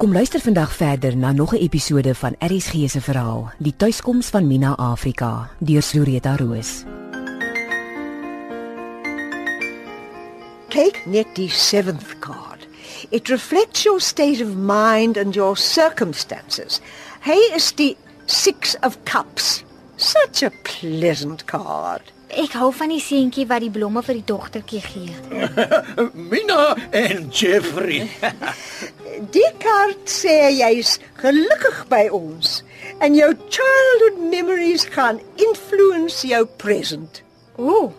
Kom luister vandag verder na nog 'n episode van RSG se verhaal, Die tuiskoms van Mina Afrika, deur Floretta Roos. Take net die seventh card. It reflects your state of mind and your circumstances. Hy is die six of cups. Such a pleasant card. Ek hou van die seentjie wat die blomme vir die dogtertjie gee. Mina en Jeffrey. Die kaart sê jy's gelukkig by ons en jou childhood memories gaan influence jou present. Ooh,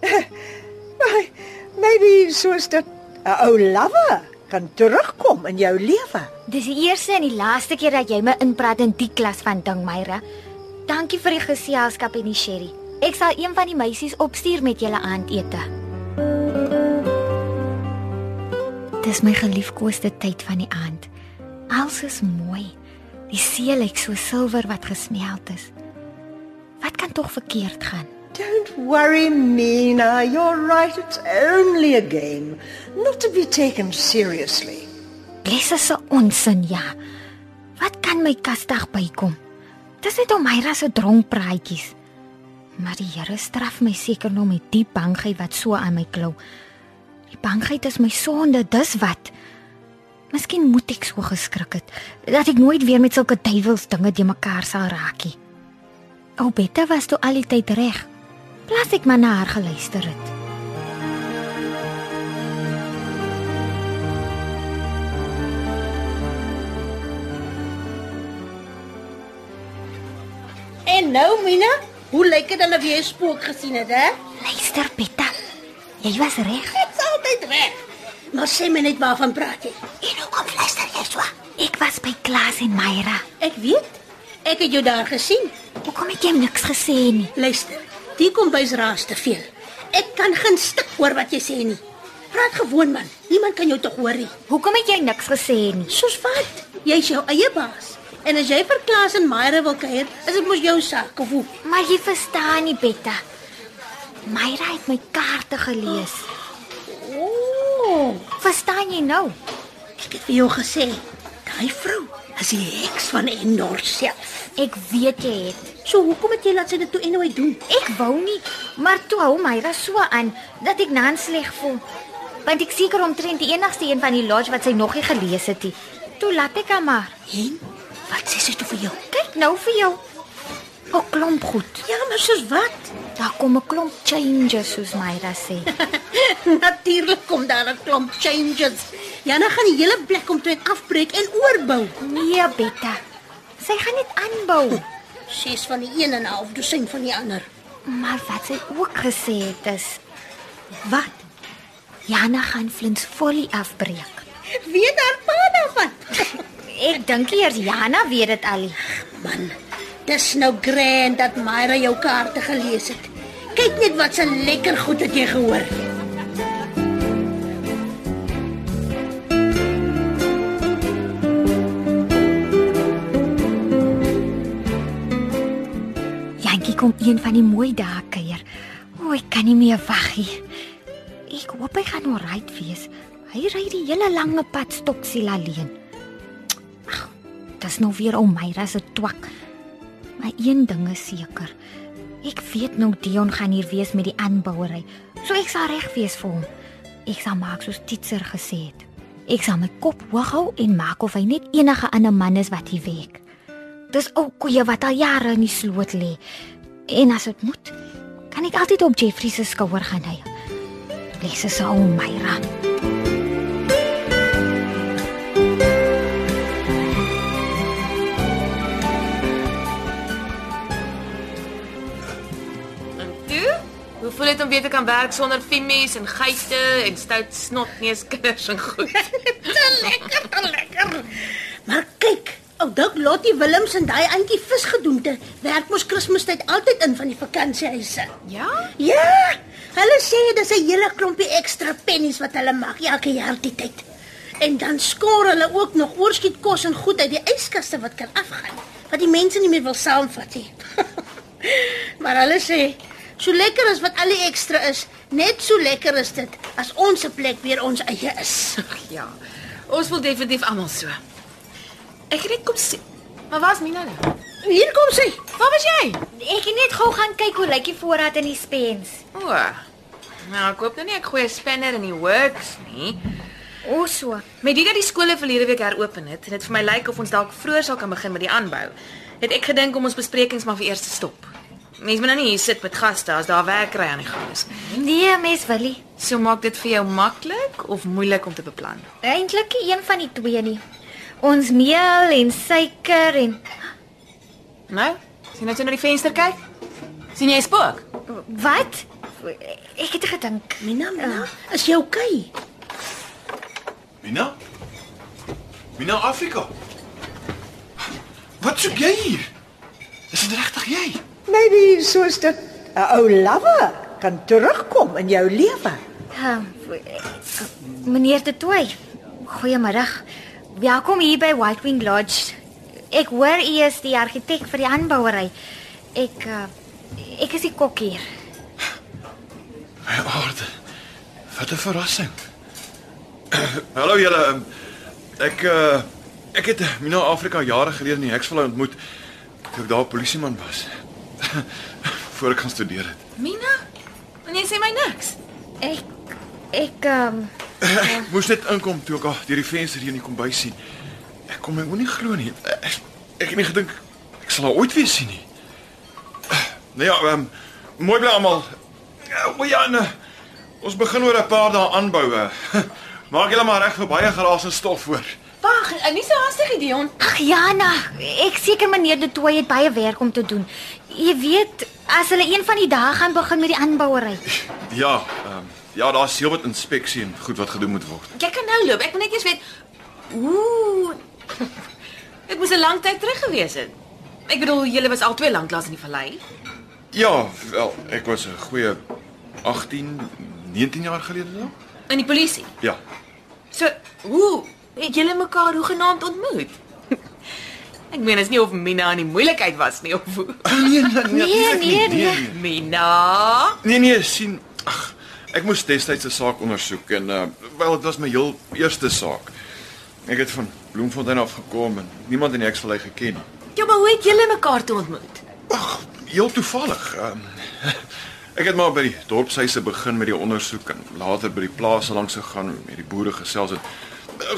Maybe soos dat 'n ou lover kan terugkom in jou lewe. dis die eerste en die laaste keer dat jy my inpraat in die klas van ding, Myra. Dankie vir die geselskap en die sherry. Ek sal een van die meisies opstuur met julle aandete. Dis my geliefkoeste tyd van die aand. Alles is mooi. Die see lyk so silwer wat gesmelt is. Wat kan tog verkeerd gaan? Don't worry, Mina. You're right. It's only a game, not to be taken seriously. Lesse se onsin ja. Wat kan my kastig bykom? Dis net om Myra se dronk praatjies. Maar die Here straf my seker nou met die bangheid wat so aan my klou. Die bangheid is my sonde, dis wat. Miskien moet ek so geskrik het dat ek nooit weer met sulke duiwels dinge te mekaar sal raak nie. Ou Betta was toe al die tyd reg. Plaas ek maar na haar geluister het. En nou Mina, hoe lyk dit hulle weer spook gesien het, hè? Luister Betta. Jy was reg. Dit's altyd reg. Maar sê my net waarvan praat jy? En hoekom luister jy so? Ek was by Klaas en Myra. Ek weet. Ek het jou daar gesien. Hoekom het jy niks gesê nie? Luister, die kombuis raas te veel. Ek kan geen stuk hoor wat jy sê nie. Praat gewoon man. Niemand kan jou tog hoor nie. Hoekom het jy niks gesê nie? Soos wat? Jy's jou eie baas. En as jy vir Klaas en Myra wil kuier, is dit mos jou saak of hoe? Maar jy verstaan nie, Betta. Myra het my kaarte gelees. Ooh, Verstaan jy nou? ek het vir jou gesê, daai vrou is die heks van Endor self. Ek weet jy het. So hoekom het jy laat sy dit toe anyway doen? Ek wou nie, maar toe hou Myra so aan dat ek nou sleg voel. Want ek seker omtrent die enigste een van die lodge wat sy nog nie gelees het nie. Toe laat ek haar maar. En wat sê sy toe vir jou? Kyk nou vir jou. 'n Klomp goed. Ja, maar soos wat? Daar kom 'n klomp changes soos Myra sê. Natuurlik kom daar 'n klomp changes. Jana gaan die hele plek omtrent afbreek en oorbou. Nee, Betta. Sy gaan net aanbou. Ses van die een en 'n half dosyn van die ander. Maar wat sy ook gesê het is Wat? Jana gaan Flins folie afbreek. Weet haar daarvan? Ek dink eers Jana weet dit al. Man, dis nou grand dat Myra jou kaarte gelees het. Kyk net wat 'n lekker goed het jy gehoor. Jantjie kom een van die mooi dae kuier. O, ek kan nie meer wag nie. Ek hoop hy gaan alright wees. Hy ry die hele lange pad stoksiel alleen. Dis nou weer om Myra se twak. Maar een ding is seker. Ek weet nou Dion gaan hier wees met die aanbouery. So ek sal reg wees vir hom. Ek sal maak soos Titser gesê het. Ek sal my kop hoog hou en maak of hy net enige ander man is wat hier werk. Dis ou koeie wat al jare in die sloot lê. En as dit moet, kan ek altyd op Jeffrey se skouer gaan hy. Lesse se ou Voel dit om weer te kan werk sonder vimmies en geite en stout snotneus kinders en goed? Te lekker, te lekker. Maar kyk, ou Dirk Lottie Willems en daai auntie visgedoente werk mos Kersfeestyd altyd in van die vakansiehuise. Ja? Ja, hulle sê dis 'n hele klompie ekstra pennies wat hulle maak elke jaar die tyd. En dan skoor hulle ook nog oorskiet kos en goed uit die yskaste wat kan afgaan, wat die mense nie meer wil saamvat nie. maar hulle sê, so lekker as wat al die ekstra is, net so lekker is dit as ons se plek weer ons eie is. Ja. Ons voel definitief almal so. Ek het net kom sien. Maar waar's Mina nou? Hier kom sy. Waar was jy? Ek het net gou gaan kyk hoe lyk die voorraad in die spens. O. Nou, ek hoop nou nie ek gooi 'n spanner in die works nie. O so. Met dit dat die skole verlede week heropen het, en dit vir my lyk of ons dalk vroeër sal kan begin met die aanbou, het ek gedink om ons besprekings maar vir eers te stop. Mense moet nou nie hier sit met gaste as daar werk kry aan die gang is nie. Nee, mes Willie. So maak dit vir jou maklik of moeilik om te beplan. Eintlik een van die twee nie. Ons meel en suiker en Nou, sien net so na die venster kyk. sien jy 'n spook? wat? Ek het gedink. Mina, Mina, is jy okay? Mina? Mina Afrika. Wat soek jy hier? Is dit regtig jy? Maybe soos dit 'n ou lover kan terugkom in jou lewe. Uh, meneer De Toey. Goeiemiddag. Welkom hier by White Wing Lodge. Ek hoor u is die argitek vir die aanbouery. Ek uh, ek is die kok hier. My aarde. Wat 'n verrassing. Hallo julle. Ek uh ek het Mina Afrika jare gelede in die Heksvallei ontmoet toe ek daar 'n polisieman was. Voor ek gaan studeer het. Mina? En jy sê my niks. Ek ek um, Ek moes net inkom toe ek deur die venster hier in die kombuis sien. Ek kon my nie glo nie. Ek, ek het nie gedink ek sal haar ooit weer sien nie. Nou ja, ehm mooi bly almal. Ja, O ja, nee. Ons begin oor 'n paar dae aanbou. eh. Maak julle maar reg vir baie geraas en stof voor. Wag, nie so haastig, Dion. ag Jana, ek seker meneer De Toey het baie werk om te doen. Jy weet, as hulle een van die dae gaan begin met die aanbouery. Ja, ehm ja, daar's heelwat inspeksie en goed wat gedoen moet word. Jy kan nou loop. Ek wil net eers weet ooh. Dit moes 'n lang tyd terug gewees het. Ek bedoel, julle was al twee lanklaas in die vallei. Ja, wel, ek was 'n goeie 18, 19 jaar gelede nou. In die polisie. Ja. So, hoe het julle mekaar hoegenaamd ontmoet? Ek meen, is nie of Mina in die moeilikheid was nie of hoe. Nee, nee, Nee, nee, nee. Mina. Nee nee, sien, ag, ek moes destyds 'n saak ondersoek en uh wel dit was my heel eerste saak. Ek het van Bloemfontein af gekom en niemand in die Heksvallei geken nie. Ja, maar hoe het julle mekaar toe ontmoet? Ag, heel toevallig. Um, ek het maar by die dorpshuise begin met die ondersoek en later by die plase langs gegaan met die boere gesels het.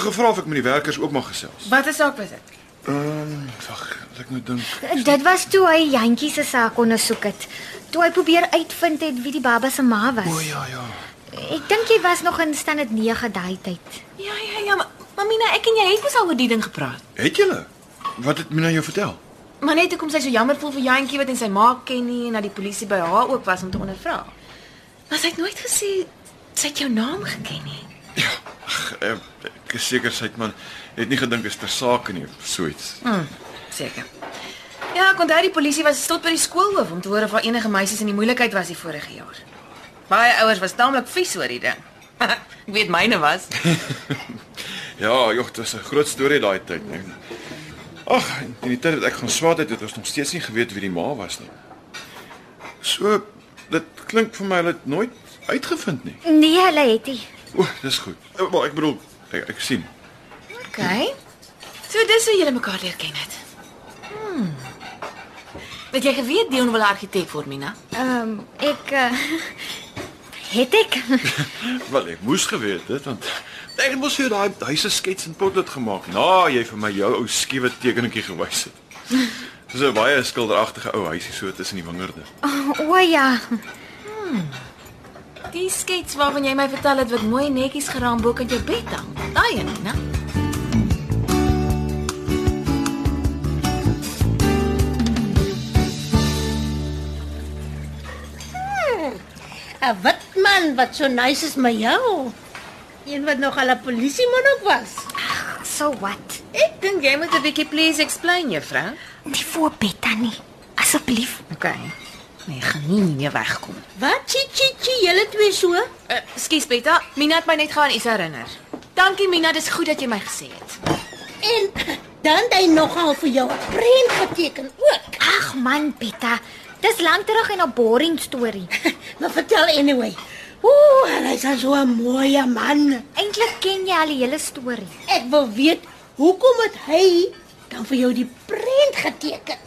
Gevra of ek met die werkers ook mag gesels. Wat 'n saak was dit? Ehm, um, wag, ek nou dink. Dit was toe hy Jantjie se saak ondersoek het. Toe hy probeer uitvind het wie die baba se ma was. O ja, ja. Ek dink jy was nog in standaard 9 daai tyd. Ja, ja, ja, maar, maar Mina, ek en jy het mos al oor die ding gepraat. Het julle? Wat het Mina jou vertel? Maar net hoekom sy so jammer voel vir Jantjie wat en sy ma ken nie en dat die polisie by haar ook was om te ondervra. Maar sy het nooit gesê sy het jou naam geken nie. Ja, eh, ek is seker sy het man het nie gedink is ter sake nie of so iets. Hm, seker. Ja, ek onthou die polisie was tot by die skoolhoof om te hoor of daar enige meisies in die moeilikheid was die vorige jaar. Baie ouers was taamlik vies oor die ding. ek weet myne was. Ja, joh, dit was 'n groot storie daai tyd, nee. Ag, in die tyd dat ek gaan swaat het, het ons nog steeds nie geweet wie die ma was nie. So, dit klink vir my hulle het nooit uitgevind nie. Nee, hulle het nie. O, dis goed. Eh, Wel, ek bedoel, ek, ek sien. OK. So dis hoe julle mekaar leer ken het. Hmm. Het jy geweet Dion wil argitek word, Mina? Ehm um, ek uh, het ek Wel, ek moes geweet het want ek het mos vir daai huise skets in potlood gemaak. Na jy vir my jou ou skiewe tekenetjie gewys het. Dis 'n baie skilderagtige ou huisie so tussen die wingerde. O oh, ja. Die skets waarvan jy my vertel het wat mooi netjies geraam bo kan jou bed hang. Daai een, né? 'n Wit man wat so nice is met jou. Een wat nog al 'n polisieman ook was. So wat? Ek dink jy moet 'n bietjie please explain, juffrou. Die voorbed dan nie. Asseblief. OK. Nee, gaan nie meer wegkom. Wat chi chi chi julle twee so? Uh, Skus Betta, Mina het my net gaan iets herinner. Dankie Mina, dis goed dat jy my gesê het. En dan het hy nogal vir jou 'n prent geteken ook. Ag man, Petta. Dis lank terug en 'n boring storie. Maar vertel anyway. Ooh, hy's so 'n mooi man. Eintlik ken jy al die hele storie. Ek wil weet hoekom het hy dan vir jou die prent geteken.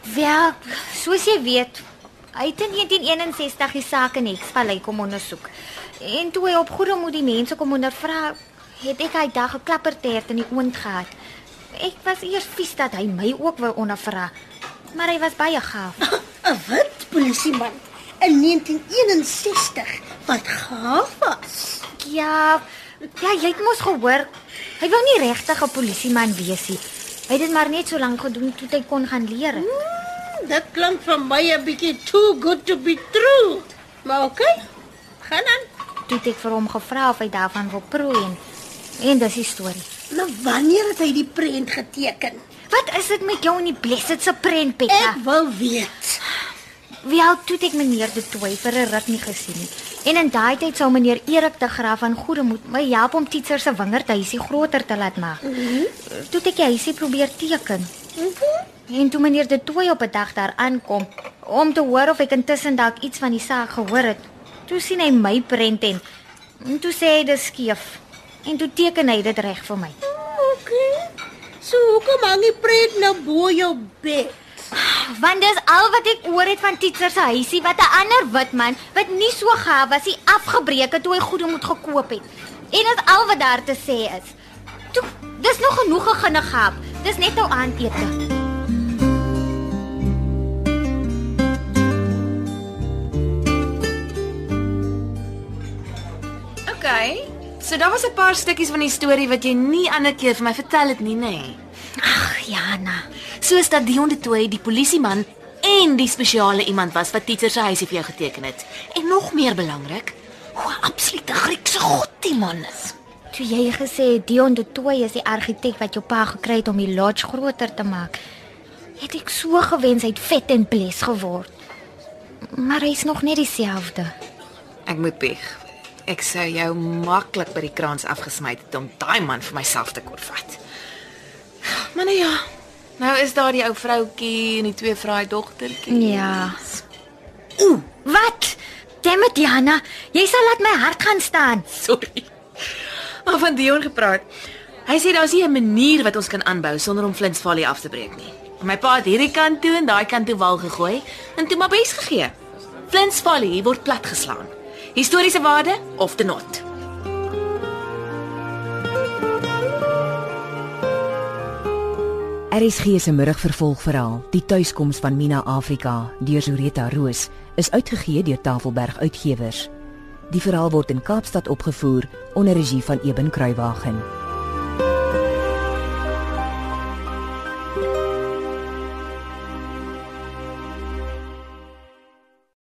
Wel, soos jy weet, hy het in 1961 die saak in Hexvallei kom ondersoek. En toe hy op goeie moed die mense kom ondervra, het ek hy dag 'n klappertert in die oond gehad. Ek was eers vies dat hy my ook wou ondervra, maar hy was baie gaaf. 'n Wit polisieman in 1961 wat gaaf was. Ja, ja, jy het mos gehoor. Hy wou nie regtig 'n polisieman wees nie. Hy het dit maar net so lank gedoen tot hy kon gaan leer. Hmm, dit klink vir my 'n bietjie too good to be true. Maar okay. Gaan aan. Toe het ek vir hom gevra of hy daarvan wil proe en en dis die storie. Nou wanneer het hy die prent geteken? Wat is dit met jou en die blessed se prent, Petta? Ek wil weet. Wel, toe het ek meneer De Tooy vir 'n ruk nie gesien nie. En in daai tyd sou meneer Erik de Graaf van Goedemoed my help om Titser se wingerdhuisie groter te laat maak. Mm -hmm. Toe het ek huisie probeer teken. Mm -hmm. En toe meneer De Tooy op 'n dag daar aankom om te hoor of ek intussen dalk iets van die saak gehoor het, toe sien hy my prent en, en toe sê hy dis skief. En toe teken hy dit reg vir my. Okay. So hoekom hang die prent nou bo jou bed? Want dis al wat ek oor het van Titser se huisie wat 'n ander wit man wat nie so gaaf was, hy afgebreek het toe hy goede moet gekoop het. En dis al wat daar te sê is. Toe, dis nog genoeg geginnegaap. Dis net nou aandete. OK. So daar was 'n paar stukkies van die storie wat jy nie ander keer vir my vertel het nie, nê? Nee. Ag, Jana. Soos dat Dion de Tooy die polisieman en die spesiale iemand was wat Titser se huisie vir jou geteken het. En nog meer belangrik, hoe 'n absolute Griekse god die man is. Toe jy gesê het Dion de Tooy is die argitek wat jou pa gekry het om die lodge groter te maak, het ek so gewens hy het vet en bles geword. Maar hy's nog net dieselfde. Ek moet bieg. Ek sou jou maklik by die kraans afgesmy het om daai man vir myself te kon vat. Maar nou ja, nou is daar die ou vroutjie en die twee vraai dogtertjies. Ja. Ooh, wat? Dammit Jana, jy sal laat my hart gaan staan. Sorry. Maar van Dion gepraat. Hy sê daar's nie 'n manier wat ons kan aanbou sonder om Flint's Valley af te breek nie. My pa het hierdie kant toe en daai kant toe wal gegooi en toe maar bes gegee. Flint's Valley word platgeslaan. Historiese waarde of te not. RSG se middagvervolgverhaal, Die tuiskoms van Mina Afrika deur Zureta Roos, is uitgegee deur Tafelberg Uitgewers. Die verhaal word in Kaapstad opgevoer onder regie van Eben Kruiwagen.